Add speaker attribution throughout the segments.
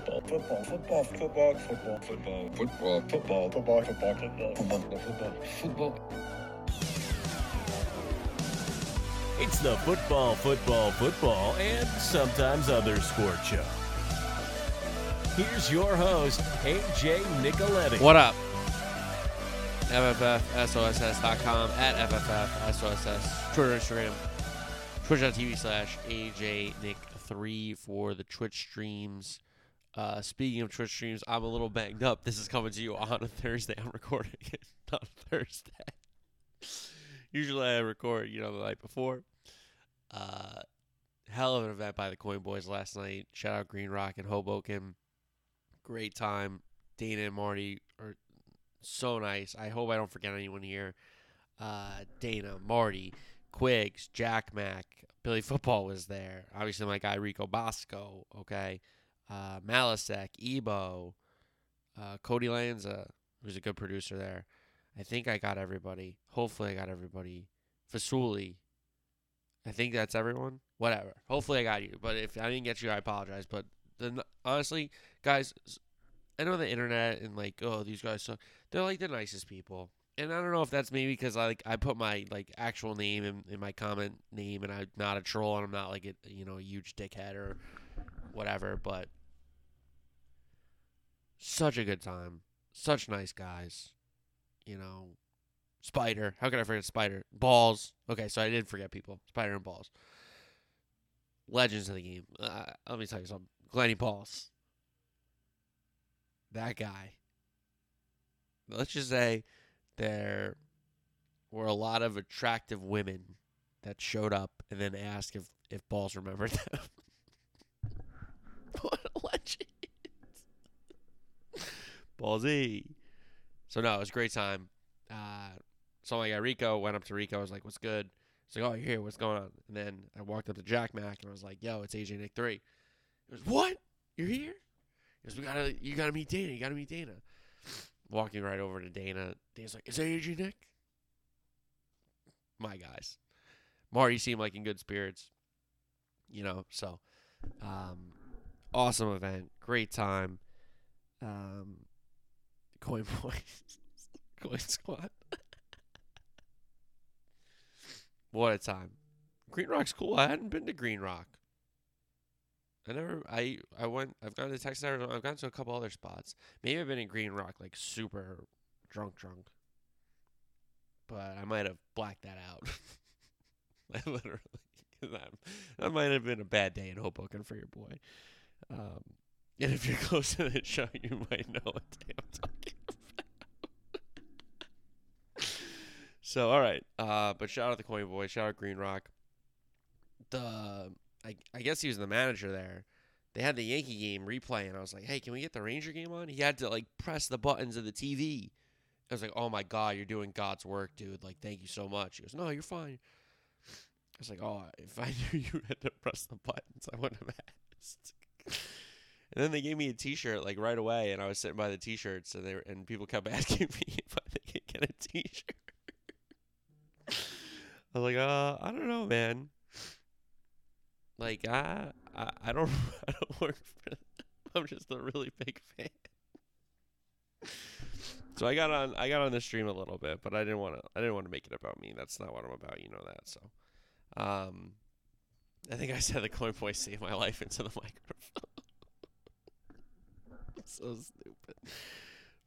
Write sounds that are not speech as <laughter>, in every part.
Speaker 1: football, football, football, football, football, football, football, football, football, football, football, football, football, football.
Speaker 2: It's the football, football, football, and sometimes other sport show. Here's your host, AJ Nicoletti.
Speaker 3: What up? FFFSOSS.com at FFFSOSS. Twitter, Instagram, twitch.tv slash AJ Nick 3 for the Twitch streams. Uh, speaking of Twitch streams, I'm a little banged up. This is coming to you on a Thursday. I'm <laughs> recording it on Thursday. Usually I record, you know, the night before. Uh, hell of an event by the Coin Boys last night. Shout out Green Rock and Hoboken. Great time. Dana and Marty are so nice. I hope I don't forget anyone here. Uh, Dana, Marty, Quiggs, Jack Mac, Billy Football was there. Obviously, my guy Rico Bosco. Okay, uh, Malasek, Ebo, uh, Cody Lanza, who's a good producer there. I think I got everybody. Hopefully, I got everybody. Fasuli. I think that's everyone. Whatever. Hopefully, I got you. But if I didn't get you, I apologize. But the, honestly, guys, I know the internet and like, oh, these guys suck. They're like the nicest people. And I don't know if that's maybe because I like I put my like actual name in, in my comment name, and I'm not a troll, and I'm not like a you know a huge dickhead or whatever. But such a good time, such nice guys. You know, Spider. How could I forget Spider? Balls. Okay, so I did forget people. Spider and Balls. Legends of the game. Uh, let me tell you something. Glenny Balls. That guy. Let's just say there were a lot of attractive women that showed up and then asked if, if Balls remembered <laughs> them. what a legend. Ballsy. So, no, it was a great time. Uh, saw my guy Rico, went up to Rico, I was like, what's good? He's like, oh, you're here, what's going on? And then I walked up to Jack Mac and I was like, yo, it's AJ Nick 3. He goes, what? You're here? He goes, we gotta, you gotta meet Dana, you gotta meet Dana. Walking right over to Dana. Dana's like, is that AJ Nick? My guys. Marty seemed like in good spirits. You know, so um, awesome event. Great time. Um, Coin Boys. <laughs> Coin Squad. what a time. Green Rock's cool. I hadn't been to Green Rock. I never. I I went. I've gone to Texas. Arizona. I've gone to a couple other spots. Maybe I've been in Green Rock, like super drunk, drunk. But I might have blacked that out. <laughs> Literally. That, that might have been a bad day in Hoboken for your boy. Um, and if you're <laughs> close to the show, you might know what day I'm talking so, all right. Uh, but shout out the Coin Boy. Shout out Green Rock. The I, I guess he was the manager there. They had the Yankee game replay, and I was like, "Hey, can we get the Ranger game on?" He had to like press the buttons of the TV. I was like, "Oh my god, you're doing God's work, dude! Like, thank you so much." He goes, "No, you're fine." I was like, "Oh, if I <laughs> knew you had to press the buttons, I wouldn't have asked." <laughs> and then they gave me a T-shirt like right away, and I was sitting by the T-shirts, and they were, and people kept <laughs> asking me if I could get a T-shirt. I was like, "Uh, I don't know, man." Like I, I, I don't, <laughs> I don't work for. <laughs> I'm just a really big fan. So I got on, I got on the stream a little bit, but I didn't want to, I didn't want to make it about me. That's not what I'm about, you know that. So, um, I think I said the coin boy saved my life into the <laughs> microphone. so stupid.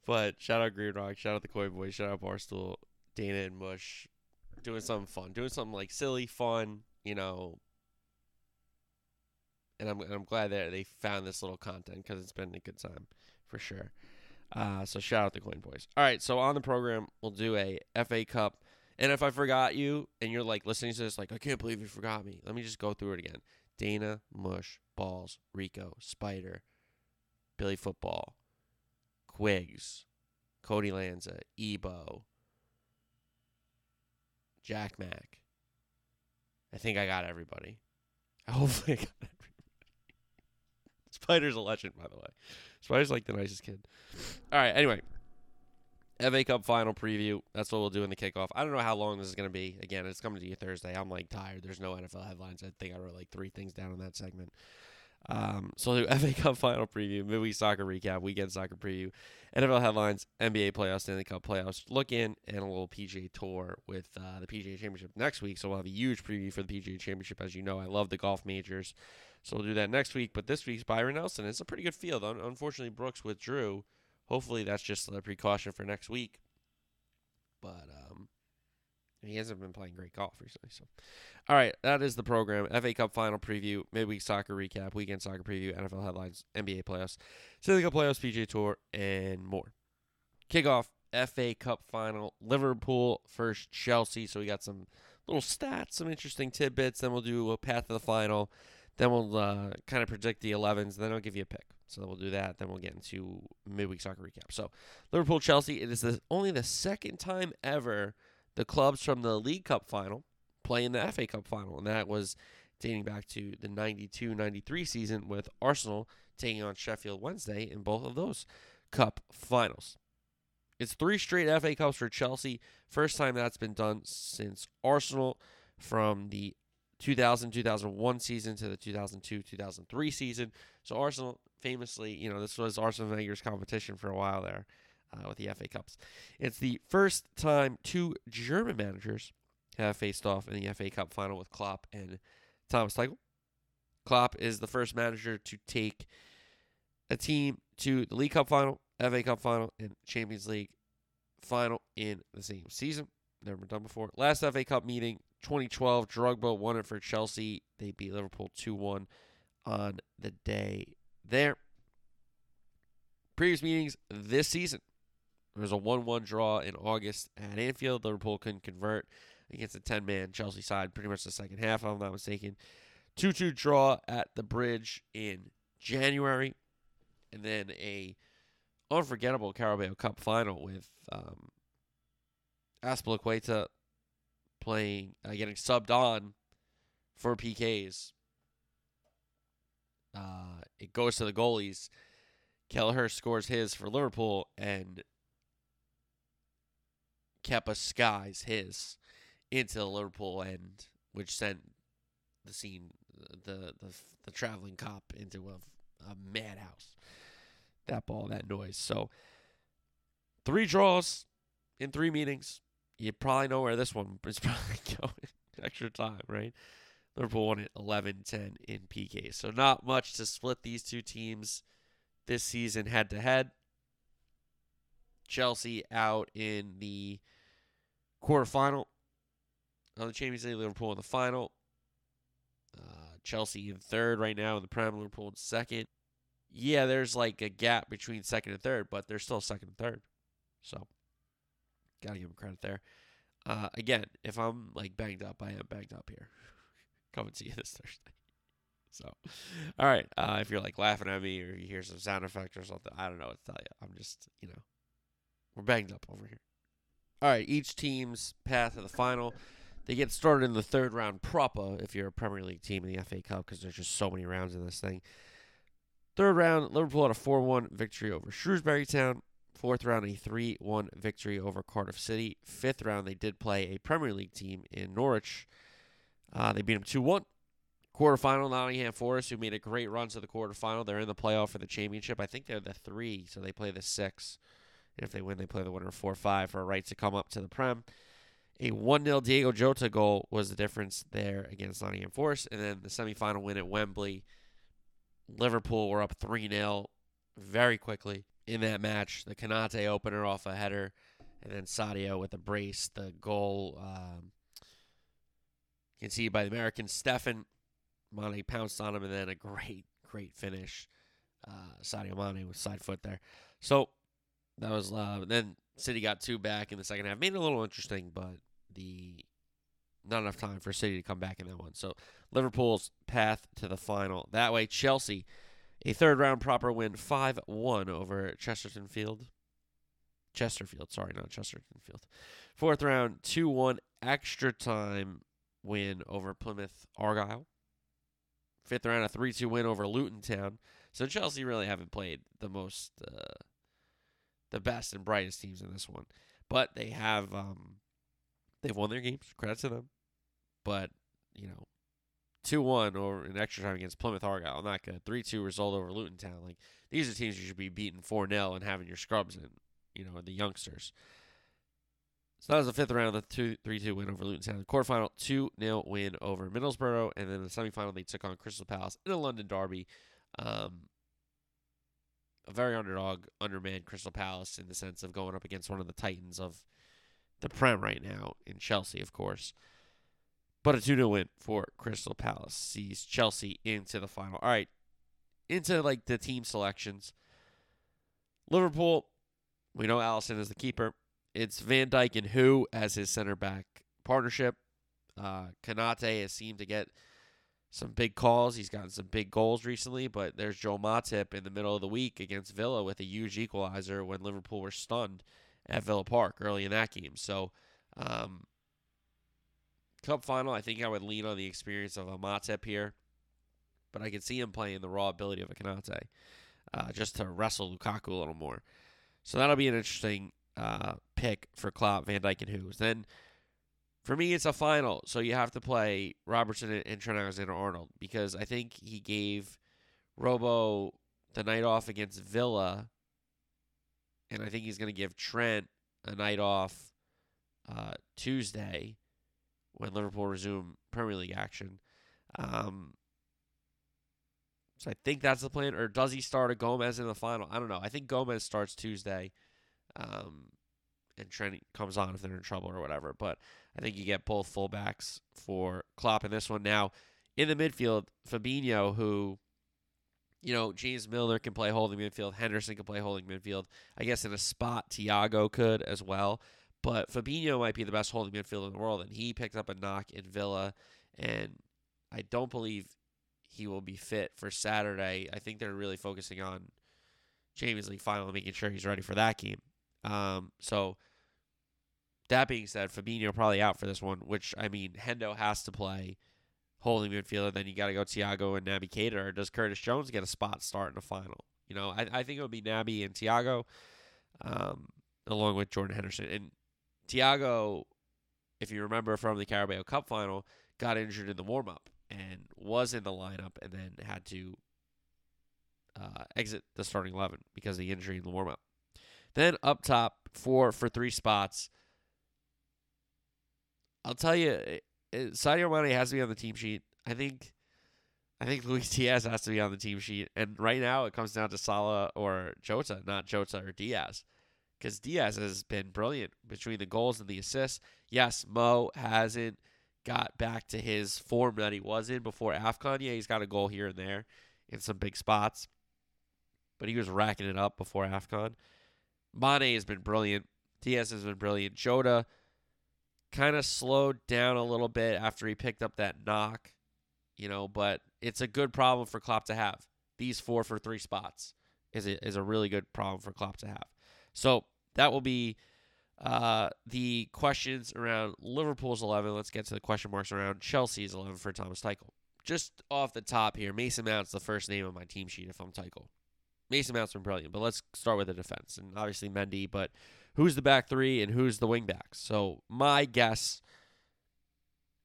Speaker 3: But shout out Green Rock, shout out the coin boy, shout out Barstool, Dana and Mush, doing something fun, doing something like silly, fun, you know, and I'm and I'm glad that they found this little content because it's been a good time for sure. Uh, so shout out the Coin Boys. All right, so on the program we'll do a FA Cup, and if I forgot you and you're like listening to this, like I can't believe you forgot me. Let me just go through it again. Dana, Mush, Balls, Rico, Spider, Billy Football, Quigs, Cody Lanza, Ebo, Jack Mac. I think I got everybody. <laughs> Hopefully, I got everybody. Spider's a legend, by the way. Spider's like the nicest kid. All right, anyway. FA Cup final preview. That's what we'll do in the kickoff. I don't know how long this is going to be. Again, it's coming to you Thursday. I'm like tired. There's no NFL headlines. I think I wrote like three things down in that segment. Um, so the <laughs> FA Cup final preview, midweek soccer recap, weekend soccer preview, NFL headlines, NBA playoffs, Stanley Cup playoffs, look in, and a little PGA Tour with uh, the PGA Championship next week. So we'll have a huge preview for the PGA Championship. As you know, I love the golf majors, so we'll do that next week. But this week's Byron Nelson. It's a pretty good field. Un- unfortunately, Brooks withdrew. Hopefully, that's just a precaution for next week. But um, he hasn't been playing great golf recently. So, all right, that is the program. FA Cup final preview, midweek soccer recap, weekend soccer preview, NFL headlines, NBA playoffs, Stanley Cup playoffs, PGA Tour, and more. Kickoff FA Cup final, Liverpool first Chelsea. So we got some little stats, some interesting tidbits. Then we'll do a path to the final. Then we'll uh, kind of predict the 11s. Then I'll give you a pick. So we'll do that. Then we'll get into midweek soccer recap. So Liverpool Chelsea. It is the, only the second time ever the clubs from the League Cup final play in the FA Cup final, and that was dating back to the 92-93 season with Arsenal taking on Sheffield Wednesday in both of those cup finals. It's three straight FA Cups for Chelsea. First time that's been done since Arsenal from the 2000-2001 season to the 2002-2003 season. So Arsenal famously, you know, this was Arsene Wenger's competition for a while there uh, with the FA Cups. It's the first time two German managers have faced off in the FA Cup final with Klopp and Thomas Tuchel. Klopp is the first manager to take a team to the League Cup final, FA Cup final, and Champions League final in the same season. Never been done before. Last FA Cup meeting, 2012, Drogba won it for Chelsea. They beat Liverpool 2 1 on the day there. Previous meetings this season. There was a 1 1 draw in August at Anfield. Liverpool couldn't convert against a 10 man Chelsea side pretty much the second half, if I'm not mistaken. 2 2 draw at the bridge in January. And then a unforgettable Carabao Cup final with um, Azpilicueta playing, uh, getting subbed on for PKs. Uh, it goes to the goalies. Kelleher scores his for Liverpool, and Kepa skies his into the Liverpool end, which sent the scene, the the, the traveling Kop into a, a madhouse. That ball, that noise. So, three draws in three meetings. You probably know where this one is <laughs> probably going. Extra time, right? Liverpool won it 11 10 in PK. So, not much to split these two teams this season head to head. Chelsea out in the quarterfinal of the Champions League. Liverpool in the final. Uh, Chelsea in third right now in the Prem. Liverpool in second. Yeah, there's like a gap between second and third, but they're still second and third. So, gotta give them credit there. Uh, again, if I'm like banged up, I am banged up here. <laughs> Come and see you this Thursday. <laughs> So, all right. Uh, if you're like laughing at me or you hear some sound effect or something, I don't know what to tell you. I'm just, you know, we're banged up over here. All right. Each team's path to the final. They get started in the third round proper if you're a Premier League team in the FA Cup because there's just so many rounds in this thing. Third round, Liverpool had a 4 1 victory over Shrewsbury Town. Fourth round, a 3 1 victory over Cardiff City. Fifth round, they did play a Premier League team in Norwich. Uh, they beat them 2 1. Quarterfinal, Nottingham Forest, who made a great run to the quarterfinal. They're in the playoff for the championship. I think they're the three, so they play the six. If they win, they play the winner 4 5 for a right to come up to the Prem. A 1 0 Diego Jota goal was the difference there against Nottingham Forest. And then the semifinal win at Wembley. Liverpool were up 3 0 very quickly in that match. The Konate opener off a header, and then Sadio with a brace. The goal um, conceded by the American Steffen. Mane pounced on him, and then a great, great finish. Uh, Sadio Mane with side foot there. So that was uh, then City got two back in the second half. Made it a little interesting, but the not enough time for City to come back in that one. So Liverpool's path to the final. That way, Chelsea, a third round proper win, 5 1 over Chesterton Field. Chesterfield, sorry, not Chesterton Field. Fourth round, 2 1 extra time win over Plymouth Argyle. Fifth round, a 3 2 win over Luton Town. So Chelsea really haven't played the most, uh, the best and brightest teams in this one. But they have, um, they've won their games. Credit to them. But, you know, 2 1 or an extra time against Plymouth Argyle. Not good. 3 2 result over Luton Town. Like, these are teams you should be beating 4 0 and having your scrubs in, you know, the youngsters. So that was the fifth round, of the 2 3 2 win over Luton Town. The quarterfinal, 2 0 win over Middlesbrough. And then the semifinal, they took on Crystal Palace in a London derby. Um, a very underdog, undermanned Crystal Palace in the sense of going up against one of the titans of the Prem right now in Chelsea, of course. But a 2 0 win for Crystal Palace sees Chelsea into the final. All right, into like the team selections. Liverpool, we know Alisson is the keeper. It's Van Dijk and who as his center back partnership. Uh, Konate has seemed to get some big calls. He's gotten some big goals recently, but there's Joel Matip in the middle of the week against Villa with a huge equalizer when Liverpool were stunned at Villa Park early in that game. So, um, Cup final, I think I would lean on the experience of a Matip here, but I can see him playing the raw ability of a Konate uh, just to wrestle Lukaku a little more. So that'll be an interesting uh, pick for Klopp, Van Dijk, and Who's. Then for me, it's a final, so you have to play Robertson and Trent Alexander-Arnold because I think he gave Robo the night off against Villa, and I think he's going to give Trent a night off uh, Tuesday when Liverpool resume Premier League action. Um, so I think that's the plan. Or does he start a Gomez in the final? I don't know. I think Gomez starts Tuesday. Um, and Trent comes on if they're in trouble or whatever. But I think you get both fullbacks for Klopp in this one. Now, in the midfield, Fabinho, who, you know, James Milner can play holding midfield, Henderson can play holding midfield. I guess in a spot, Thiago could as well. But Fabinho might be the best holding midfielder in the world, and he picked up a knock in Villa, and I don't believe he will be fit for Saturday. I think they're really focusing on Champions League final making sure he's ready for that game. Um, so that being said, Fabinho probably out for this one, which I mean, Hendo has to play holding midfielder. Then you got to go Thiago and Naby Keita. Or does Curtis Jones get a spot start in the final? You know, I, I think it would be Naby and Thiago, um, along with Jordan Henderson. And Thiago, if you remember from the Carabao Cup final, got injured in the warm up and was in the lineup and then had to uh, exit the starting 11 because of the injury in the warm up. Then up top, four for three spots. I'll tell you, it, it, Sadio Mane has to be on the team sheet. I think, I think Luis <laughs> Diaz has to be on the team sheet. And right now, it comes down to Salah or Jota, not Jota or Diaz because Diaz has been brilliant between the goals and the assists. Yes, Mo hasn't got back to his form that he was in before AFCON. Yeah, he's got a goal here and there in some big spots, but he was racking it up before AFCON. Mane has been brilliant. Diaz has been brilliant. Jota kind of slowed down a little bit after he picked up that knock, you know, but it's a good problem for Klopp to have. These four for three spots is a, is a really good problem for Klopp to have. So that will be uh, the questions around Liverpool's 11. Let's get to the question marks around Chelsea's 11 for Thomas Tuchel. Just off the top here, Mason Mount's the first name on my team sheet if I'm Tuchel. Mason Mount's been brilliant, but let's start with the defense. And obviously Mendy, but who's the back three and who's the wing backs? So my guess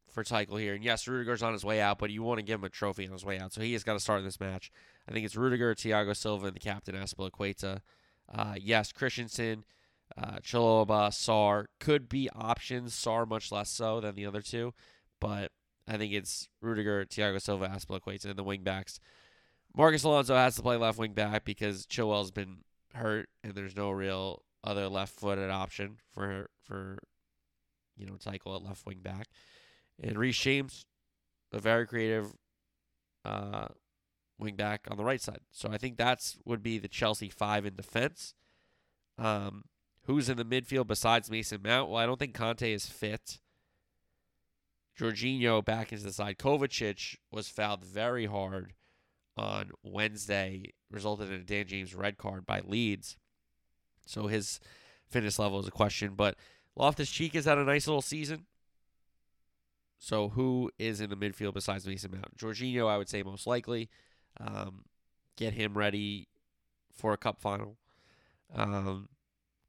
Speaker 3: for Tuchel here, and yes, Rudiger's on his way out, but you want to give him a trophy on his way out. So he has got to start in this match. I think it's Rudiger, Thiago Silva, and the captain, Azpilicueta. Uh, yes, Christensen, uh, Chalobah, Sarr could be options. Sar much less so than the other two, but I think it's Rudiger, Thiago Silva, Azpilicueta, and the wingbacks. Marcos Alonso has to play left wing back because Chilwell's been hurt, and there's no real other left-footed option for for you know Tuchel at left wing back. And Reece James, a very creative uh, wing back on the right side. So I think that's would be the Chelsea five in defense. Um, who's in the midfield besides Mason Mount? Well, I don't think Kanté is fit. Jorginho back into the side. Kovacic was fouled very hard on Wednesday, resulted in a Dan James red card by Leeds. So his fitness level is a question. But Loftus Cheek has had a nice little season. So who is in the midfield besides Mason Mount? Jorginho, I would say most likely. Um, get him ready for a cup final. Um,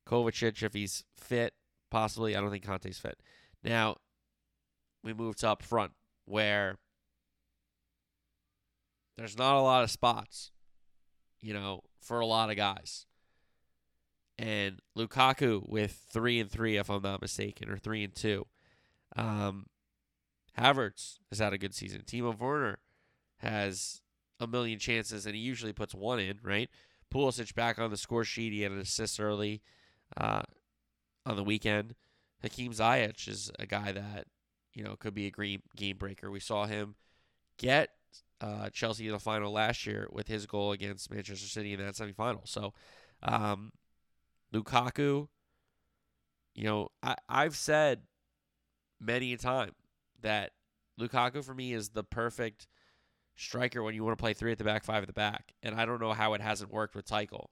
Speaker 3: Kovacic, if he's fit, possibly. I don't think Kanté's fit. Now, we moved to up front where there's not a lot of spots, you know, for a lot of guys. And Lukaku with three and three, if I'm not mistaken, or three and two. Um, Havertz has had a good season. Timo Werner has a million chances, and he usually puts one in, right? Pulisic back on the score sheet. He had an assist early uh, on the weekend. Hakeem Ziyech is a guy that you know could be a game game breaker. We saw him get uh, Chelsea to the final last year with his goal against Manchester City in that semifinal. So um, Lukaku, you know, I, I've said many a time that Lukaku for me is the perfect striker when you want to play three at the back, five at the back. And I don't know how it hasn't worked with Tuchel.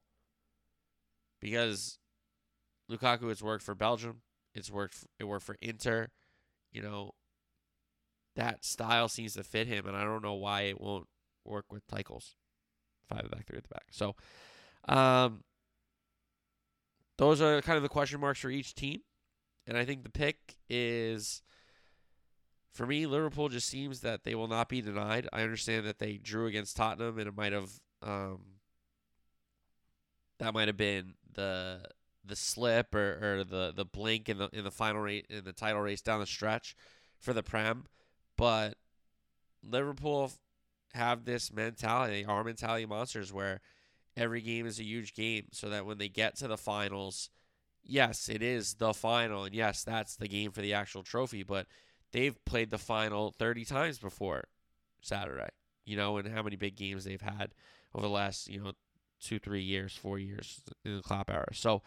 Speaker 3: Because Lukaku has worked for Belgium. It's worked for, it worked for Inter. You know, that style seems to fit him, and I don't know why it won't work with Tuchel's five at the back, three at the back. So, um, those are kind of the question marks for each team, and I think the pick is for me. Liverpool just seems that they will not be denied. I understand that they drew against Tottenham, and it might have um, that might have been the the slip or, or the the blink in the in the final rate in the title race down the stretch for the Prem, but Liverpool have this mentality, our mentality monsters, where every game is a huge game, so that when they get to the finals, yes, it is the final, and yes, that's the game for the actual trophy, but they've played the final 30 times before Saturday, you know, and how many big games they've had over the last, you know, two, three years, four years in the Klopp era. So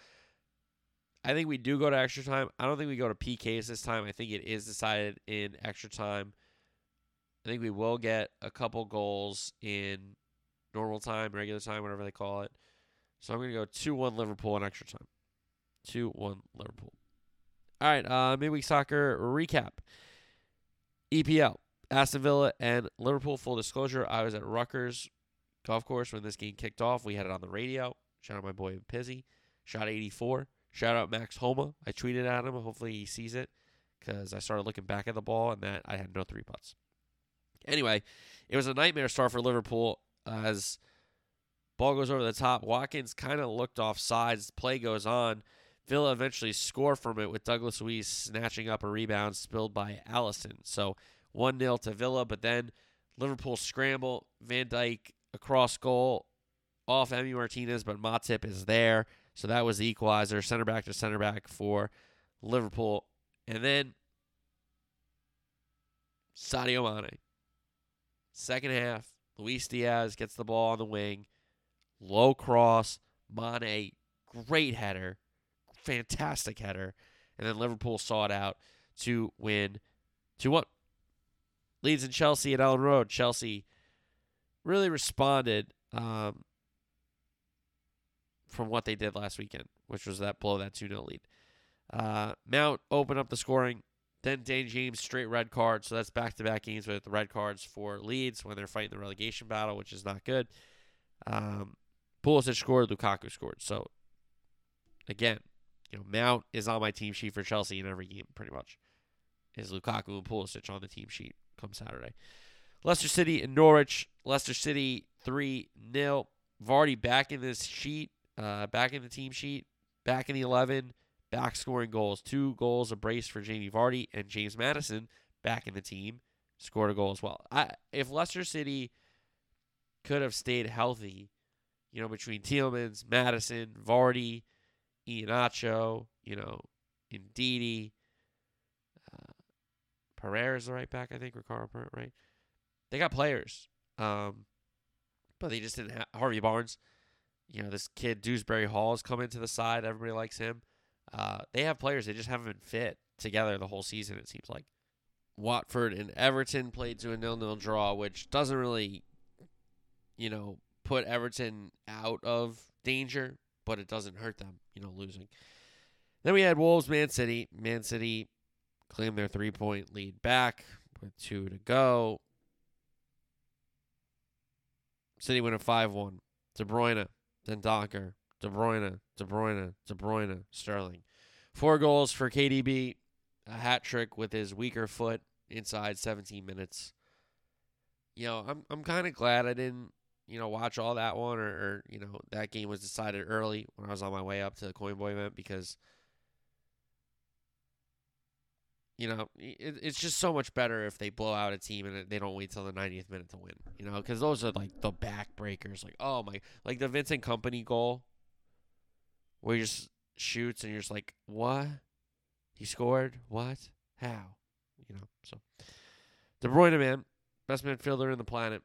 Speaker 3: I think we do go to extra time. I don't think we go to PKs this time. I think it is decided in extra time. I think we will get a couple goals in normal time, regular time, whatever they call it. So I'm going to go 2 1 Liverpool in extra time. 2 1 Liverpool. All right, uh, midweek soccer recap. EPL, Aston Villa, and Liverpool. Full disclosure, I was at Rutgers Golf Course when this game kicked off. We had it on the radio. Shout out my boy Pizzy. Shot 84. Shout out Max Homa. I tweeted at him. Hopefully he sees it because I started looking back at the ball and that I had no three putts. Anyway, it was a nightmare start for Liverpool as ball goes over the top. Watkins kind of looked off sides. Play goes on. Villa eventually score from it with Douglas Luiz snatching up a rebound spilled by Alisson. So 1 0 to Villa, but then Liverpool scramble. Van Dijk across goal off Emi Martinez, but Matip is there. So that was the equalizer, center back to center back for Liverpool. And then Sadio Mane. Second half, Luis Diaz gets the ball on the wing. Low cross. Mane, great header fantastic header. And then Liverpool saw it out to win 2 1. Leeds and Chelsea at Elland Road. Chelsea really responded um, from what they did last weekend, which was that blow that 2 0 lead. Uh, Mount opened up the scoring. Then Dan James straight red card. So that's back to back games with red cards for Leeds when they're fighting the relegation battle, which is not good. Um, Pulisic scored, Lukaku scored. So again, you know, Mount is on my team sheet for Chelsea in every game, pretty much. Is Lukaku and Pulisic on the team sheet come Saturday. Leicester City and Norwich. Leicester City 3 0. Vardy back in this sheet, uh, back in the team sheet, back in the 11, back scoring goals. Two goals, a brace for Jamie Vardy, and James Maddison back in the team, scored a goal as well. I, if Leicester City could have stayed healthy, you know, between Tielemans, Maddison, Vardy, Iheanacho, you know, Ndidi, uh, is the right back, I think, Ricardo Pereira, right? They got players, um, but they just didn't have Harvey Barnes. You know, this kid Dewsbury Hall has come into the side. Everybody likes him. Uh, they have players. They just haven't been fit together the whole season. It seems like Watford and Everton played to a nil-nil draw, which doesn't really, you know, put Everton out of danger but it doesn't hurt them, you know, losing. Then we had Wolves, Man City. Man City claimed their three point lead back with two to go. City win a 5 1. De Bruyne, then Dendoncker, De Bruyne, De Bruyne, De Bruyne, Sterling. Four goals for KDB, a hat trick with his weaker foot inside 17 minutes. you know, I'm I'm kind of glad I didn't, you know, watch all that one or, or you know that game was decided early when I was on my way up to the Coin Boy event because you know, it, it's just so much better if they blow out a team and they don't wait till the 90th minute to win. You know, because those are like the backbreakers. Like, oh my, like the Vincent Kompany goal, where he just shoots and you're just like, what? He scored? What? How? You know. So, De Bruyne, man, best midfielder in the planet.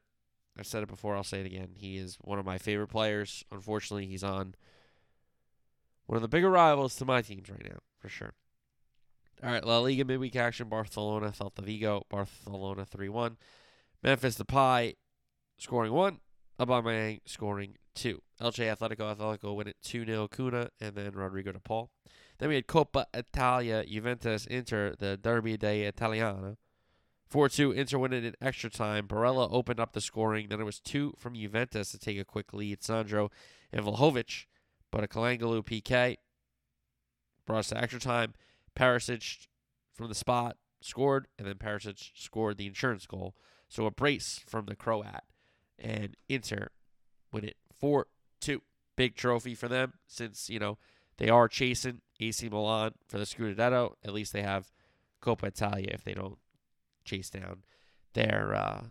Speaker 3: I've said it before. I'll say it again. He is one of my favorite players. Unfortunately, he's on one of the bigger rivals to my teams right now, for sure. All right, La Liga midweek action: Barcelona, Celta Vigo, Barcelona three one. Memphis Depay scoring one. Aubameyang scoring two. Elche Atletico Atletico win it 2 0 Cunha and then Rodrigo de Paul. Then we had Coppa Italia Juventus Inter the Derby de Italiana. 4 2 Inter win it in extra time. Barella opened up the scoring. Then it was two from Juventus to take a quick lead. Sandro and Vlahovic, but a Calhanoglu PK brought us to extra time. Perisic from the spot scored, and then Perisic scored the insurance goal. So a brace from the Croat, and Inter win it 4 2. Big trophy for them since, you know, they are chasing AC Milan for the Scudetto. At least they have Coppa Italia if they don't chase down their uh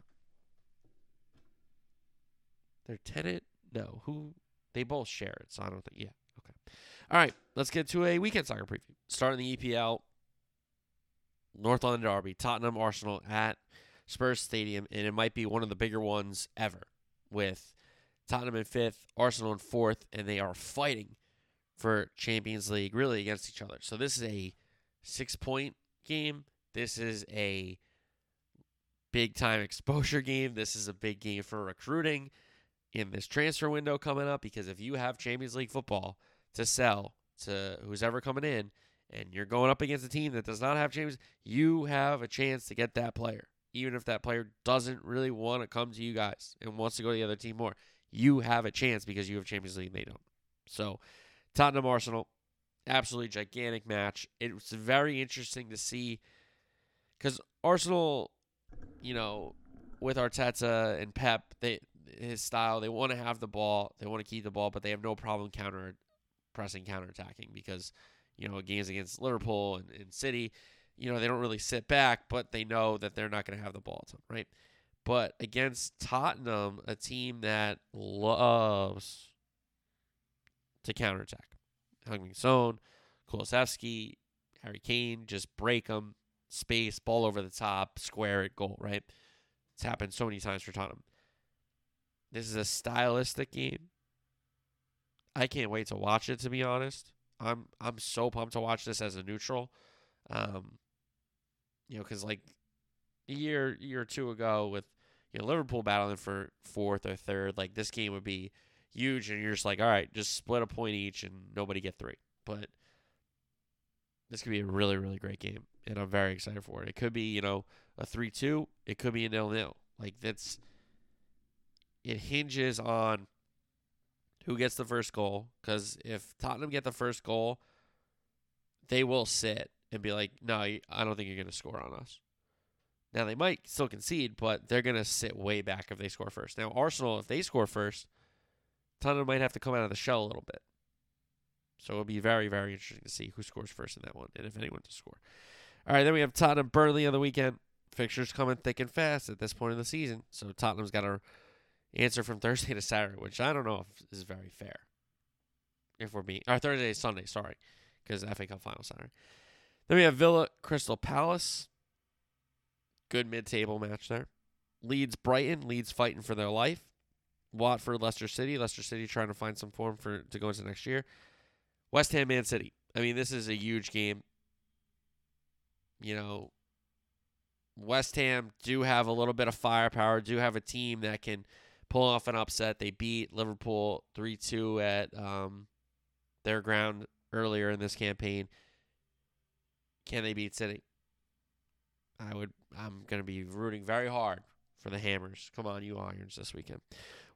Speaker 3: their tenant. No, who they both share it, so I don't think yeah. Okay. All right, let's get to a weekend soccer preview. Starting the EPL, North London Derby, Tottenham Arsenal at Spurs Stadium, and it might be one of the bigger ones ever with Tottenham in fifth, Arsenal in fourth, and they are fighting for Champions League really against each other. So this is a six point game. This is a big time <laughs> exposure game. This is a big game for recruiting in this transfer window coming up because if you have Champions League football to sell to who's ever coming in and you're going up against a team that does not have Champions, you have a chance to get that player. Even if that player doesn't really want to come to you guys and wants to go to the other team more, you have a chance because you have Champions League and they don't. So, Tottenham Arsenal, absolutely gigantic match. It's very interesting to see because Arsenal, you know, with Arteta and Pep, they his style, they want to have the ball, they want to keep the ball, but they have no problem counter pressing, counter attacking because you know games against Liverpool and, and City, you know they don't really sit back, but they know that they're not going to have the ball, right? But against Tottenham, a team that loves to counterattack. Heung-min Son, Kulusevski, Harry Kane, just break them, space, ball over the top, square it, goal, right? It's happened so many times for Tottenham. This is a stylistic game. I can't wait to watch it. To be honest, I'm I'm so pumped to watch this as a neutral. Um, you know, because like a year year or two ago with you know Liverpool battling for fourth or third, like this game would be huge, and you're just like, all right, just split a point each, and nobody get three. But this could be a really really great game, and I'm very excited for it. It could be you know a three two, it could be a nil nil. Like that's it hinges on who gets the first goal. Because if Tottenham get the first goal, they will sit and be like, "No, I don't think you're going to score on us." Now they might still concede, but they're going to sit way back if they score first. Now Arsenal, if they score first, Tottenham might have to come out of the shell a little bit. So it'll be very, very interesting to see who scores first in that one and if anyone to score. All right, then we have Tottenham Burnley on the weekend. Fixtures coming thick and fast at this point in the season. So Tottenham's got to answer from <laughs> Thursday to Saturday, which I don't know if is very fair. If we're being or Thursday Sunday, sorry, because FA Cup final Saturday. Then we have Villa Crystal Palace. Good mid-table match there. Leeds Brighton. Leeds fighting for their life. Watford Leicester City. Leicester City trying to find some form for to go into next year. West Ham Man City. I mean, this is a huge game. You know, West Ham do have a little bit of firepower. Do have a team that can pull off an upset. They beat Liverpool 3 2 at um, their ground earlier in this campaign. Can they beat City? I would. I'm going to be rooting very hard for the Hammers. Come on, you Irons, this weekend.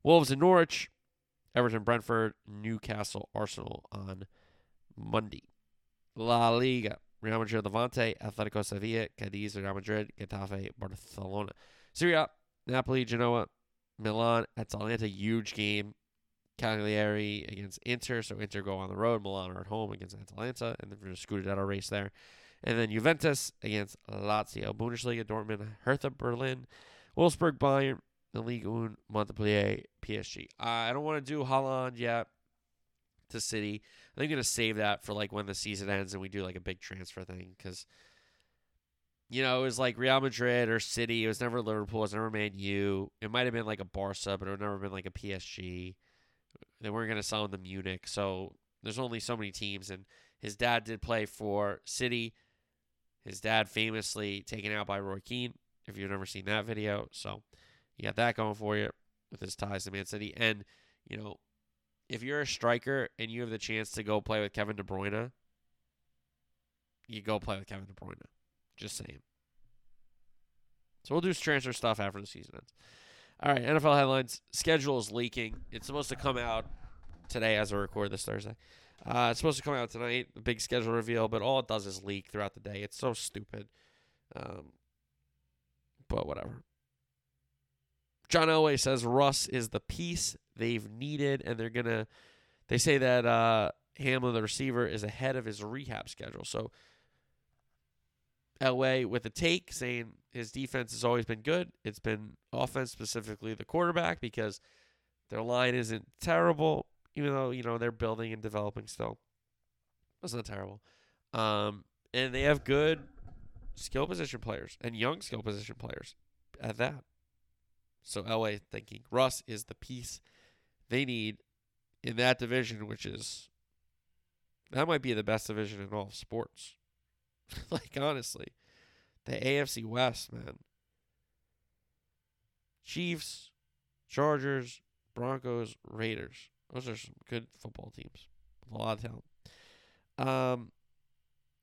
Speaker 3: Wolves and Norwich, Everton, Brentford, Newcastle, Arsenal on Monday. La Liga, Real Madrid, Levante, Atletico Sevilla, Cadiz, Real Madrid, Getafe, Barcelona. Serie A, Napoli, Genoa, Milan, Atalanta, huge game. Cagliari against Inter, so Inter go on the road. Milan are at home against Atalanta, and then out a race there. And then Juventus against Lazio, Bundesliga, Dortmund, Hertha Berlin, Wolfsburg, Bayern, the Ligue 1, Montpellier, PSG. I don't want to do Haaland yet to City. I think I'm going to save that for like when the season ends and we do like a big transfer thing because, you know, it was like Real Madrid or City. It was never Liverpool. It was never Man U. It might have been like a Barca, but it would never been like a PSG. They weren't going to sell him to Munich. So there's only so many teams. And his dad did play for City. His dad famously taken out by Roy Keane, if you've never seen that video. So you got that going for you with his ties to Man City. And, you know, if you're a striker and you have the chance to go play with Kevin De Bruyne, you go play with Kevin De Bruyne. Just saying. So we'll do transfer stuff after the season ends. All right, NFL headlines. Schedule is leaking. It's supposed to come out today as I record this Thursday. Uh, it's supposed to come out tonight, the big schedule reveal, but all it does is leak throughout the day. It's so stupid. Um, but whatever. John Elway says Russ is the piece they've needed, and they're gonna. They say that uh, Hamler, the receiver, is ahead of his rehab schedule. So Elway with a take saying his defense has always been good. It's been offense, specifically the quarterback, because their line isn't terrible, even though you know they're building and developing still. It's not terrible, um, and they have good skill position players and young skill position players at that. So LA thinking Russ is the piece they need in that division, which is that might be the best division in all of sports. <laughs> like honestly, the AFC West, man. Chiefs, Chargers, Broncos, Raiders. Those are some good football teams. with A lot of talent. Um,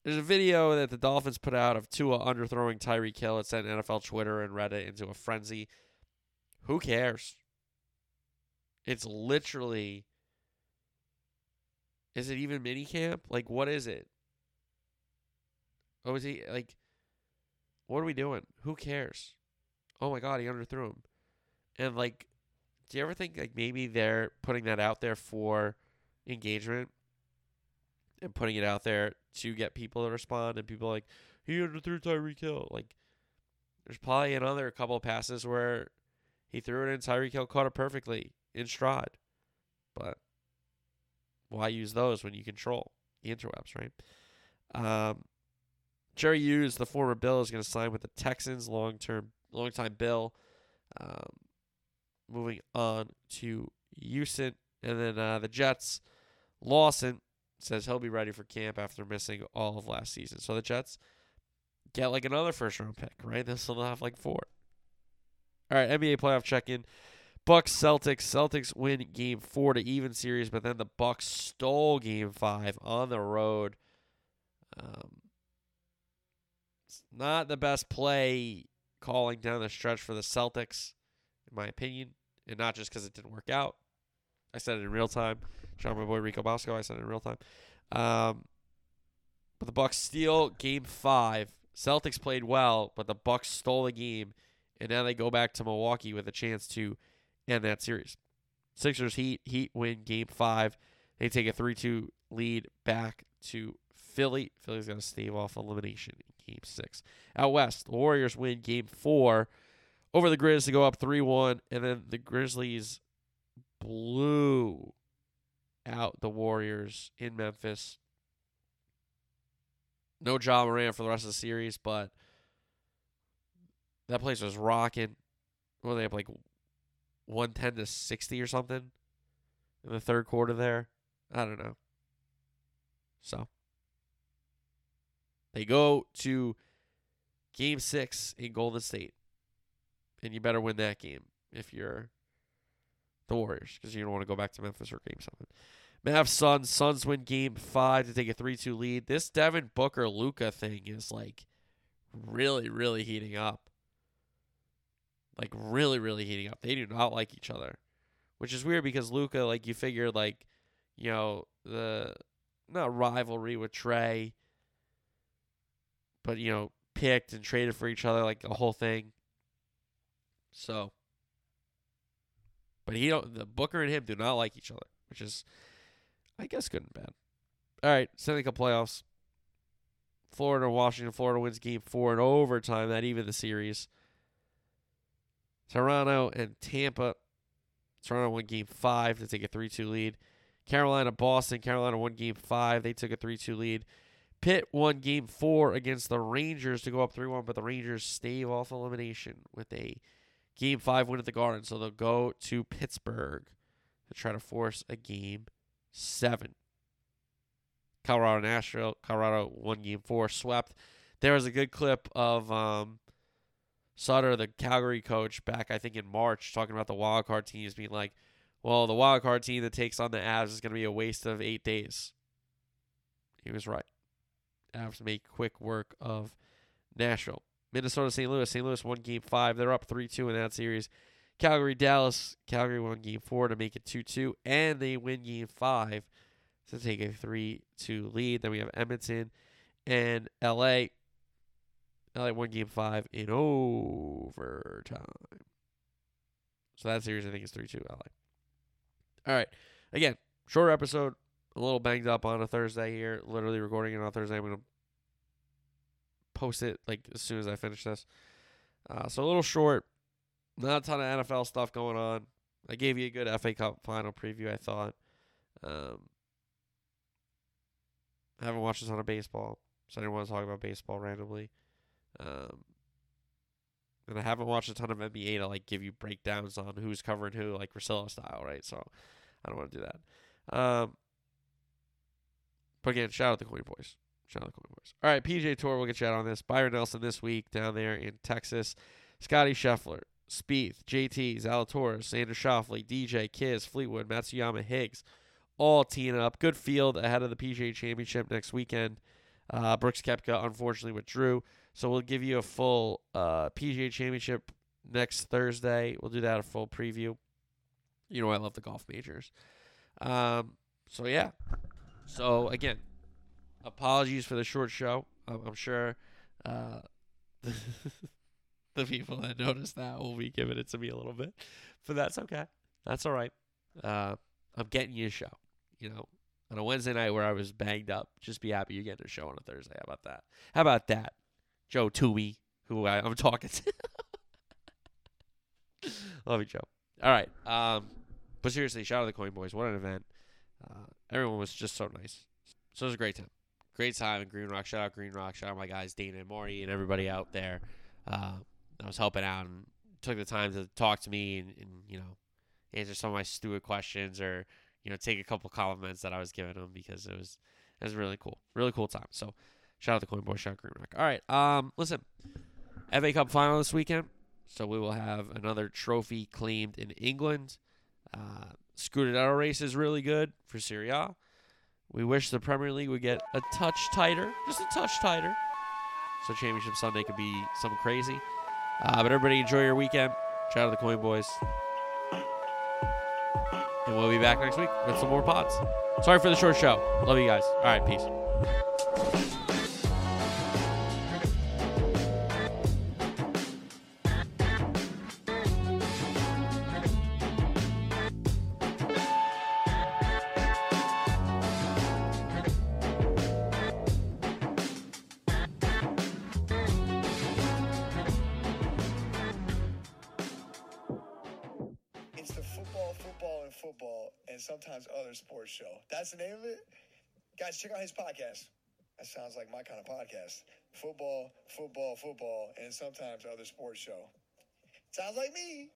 Speaker 3: there's a video that the Dolphins put out of Tua underthrowing Tyreek Hill. It sent NFL Twitter and Reddit into a frenzy. Who cares? It's literally. Is it even mini camp? Like, what is it? Oh, is he like? What are we doing? Who cares? Oh my God, he underthrew him, and like, do you ever think like maybe they're putting that out there for engagement and putting it out there to get people to respond and people like he underthrew Tyreek Hill. Like, there's probably another couple of passes where he threw it in. Tyreek Hill caught it perfectly in stride. But why use those when you control the interwebs, right? Um, Jerry Hughes, the former Bill, is going to sign with the Texans, long term, long time Bill. Um, moving on to Houston, and then uh, the Jets. Lawson says he'll be ready for camp after missing all of last season. So the Jets get like another first round pick, right? They'll still have like four. All right, NBA playoff check in. Bucks Celtics. Celtics win game four to even series, but then the Bucks stole game five on the road. Um, it's not the best play calling down the stretch for the Celtics, in my opinion, and not just because it didn't work out. I said it in real time. Shout out my boy Rico Bosco. I said it in real time. Um, but the Bucks steal game five. Celtics played well, but the Bucks stole the game, and now they go back to Milwaukee with a chance to end that series. Sixers Heat Heat win game five. They take a three two lead back to Philly. Philly's gonna stave off elimination in game six. Out west, the Warriors win game four over the Grizz to go up three one, and then the Grizzlies blew out the Warriors in Memphis. No Ja Morant for the rest of the series, but that place was rocking. Well, they have like one ten to sixty or something in the third quarter there. I don't know. So they go to game six in Golden State. And you better win that game if you're the Warriors, because you don't want to go back to Memphis or game seven. Mavs Suns. Suns win game five to take a 3 2 lead. This Devin Booker Luka thing is like really, really heating up. Like really, really heating up. They do not like each other. Which is weird because Luka like you figure like, you know, the not rivalry with Trae, but you know, picked and traded for each other, like a whole thing. So, but he don't. The Booker and him do not like each other, which is, I guess, good and bad. All right, Cup playoffs. Florida, Washington. Florida wins Game Four in overtime. That even the series. Toronto and Tampa. Toronto won Game Five to take a three-two lead. Carolina, Boston. Carolina won Game Five. They took a three-two lead. Pitt won Game Four against the Rangers to go up three-one, but the Rangers stave off elimination with a Game Five win at the Garden, so they'll go to Pittsburgh to try to force a Game Seven. Colorado, Nashville. Colorado won Game Four, swept. There was a good clip of um, Sutter, the Calgary coach, back I think in March, talking about the wild card teams being like, "Well, the wild card team that takes on the Avs is going to be a waste of eight days." He was right. Avs make quick work of Nashville. Minnesota, St. Louis. St. Louis won game five. They're up 3 2 in that series. Calgary, Dallas. Calgary won game four to make it 2 2, and they win game five to take a 3 2 lead. Then we have Edmonton and LA. LA won game five in overtime. So that series, I think, is 3 2 LA. All right. Again, shorter episode. A little banged up on a Thursday here. Literally recording it on Thursday. I'm going to post it like as soon as I finish this. Uh, so a little short. Not a ton of NFL stuff going on. I gave you a good FA Cup final preview, I thought. Um, I haven't watched a ton of baseball, so I didn't want to talk about baseball randomly. Um, and I haven't watched a ton of NBA to like give you breakdowns on who's covering who, like Russillo style, right? So I don't want to do that. Um, but again, shout out the Coin Boys. Coin. All right, PGA Tour, we'll get you out on this. Byron Nelson this week down there in Texas. Scotty Scheffler, Spieth, JT, Zalatoris, Xander Schauffele, DJ, Kiz, Fleetwood, Matsuyama, Higgs, all teeing up. Good field ahead of the PGA Championship next weekend. Uh, Brooks Koepka unfortunately withdrew, so we'll give you a full uh, PGA Championship next Thursday. We'll do that a full preview. You know I love the golf majors. Um, so yeah. So again, apologies for the short show. I'm, sure uh, <laughs> the people that noticed that will be giving it to me a little bit, but that's okay. That's all right. Uh, I'm getting you a show. You know, on a Wednesday night where I was banged up, just be happy you're getting a show on a Thursday. How about that? How about that, Joe Toomey, who I, I'm talking to. <laughs> Love you, Joe. All right. Um, but seriously, shout out to the Coin Boys. What an event. Uh, everyone was just so nice. So it was a great time. Great time in Green Rock. Shout out Green Rock. Shout out my guys Dana and Marty and everybody out there. Uh, I was helping out and took the time to talk to me and, and, you know answer some of my stupid questions or you know take a couple compliments that I was giving them because it was it was really cool, really cool time. So shout out to Coin Boy, shout out Green Rock. All right, um, listen, FA Cup final this weekend, so we will have another trophy claimed in England. Uh, Scudetto race is really good for Serie A. We wish the Premier League would get a touch tighter, just a touch tighter, so Championship Sunday could be something crazy. Uh, but everybody enjoy your weekend. Shout out to the Coin Boys. And we'll be back next week with some more pods. Sorry for the short show. Love you guys. All right, peace.
Speaker 4: Podcast. Football, football, football, and sometimes other sports show. Sounds like me.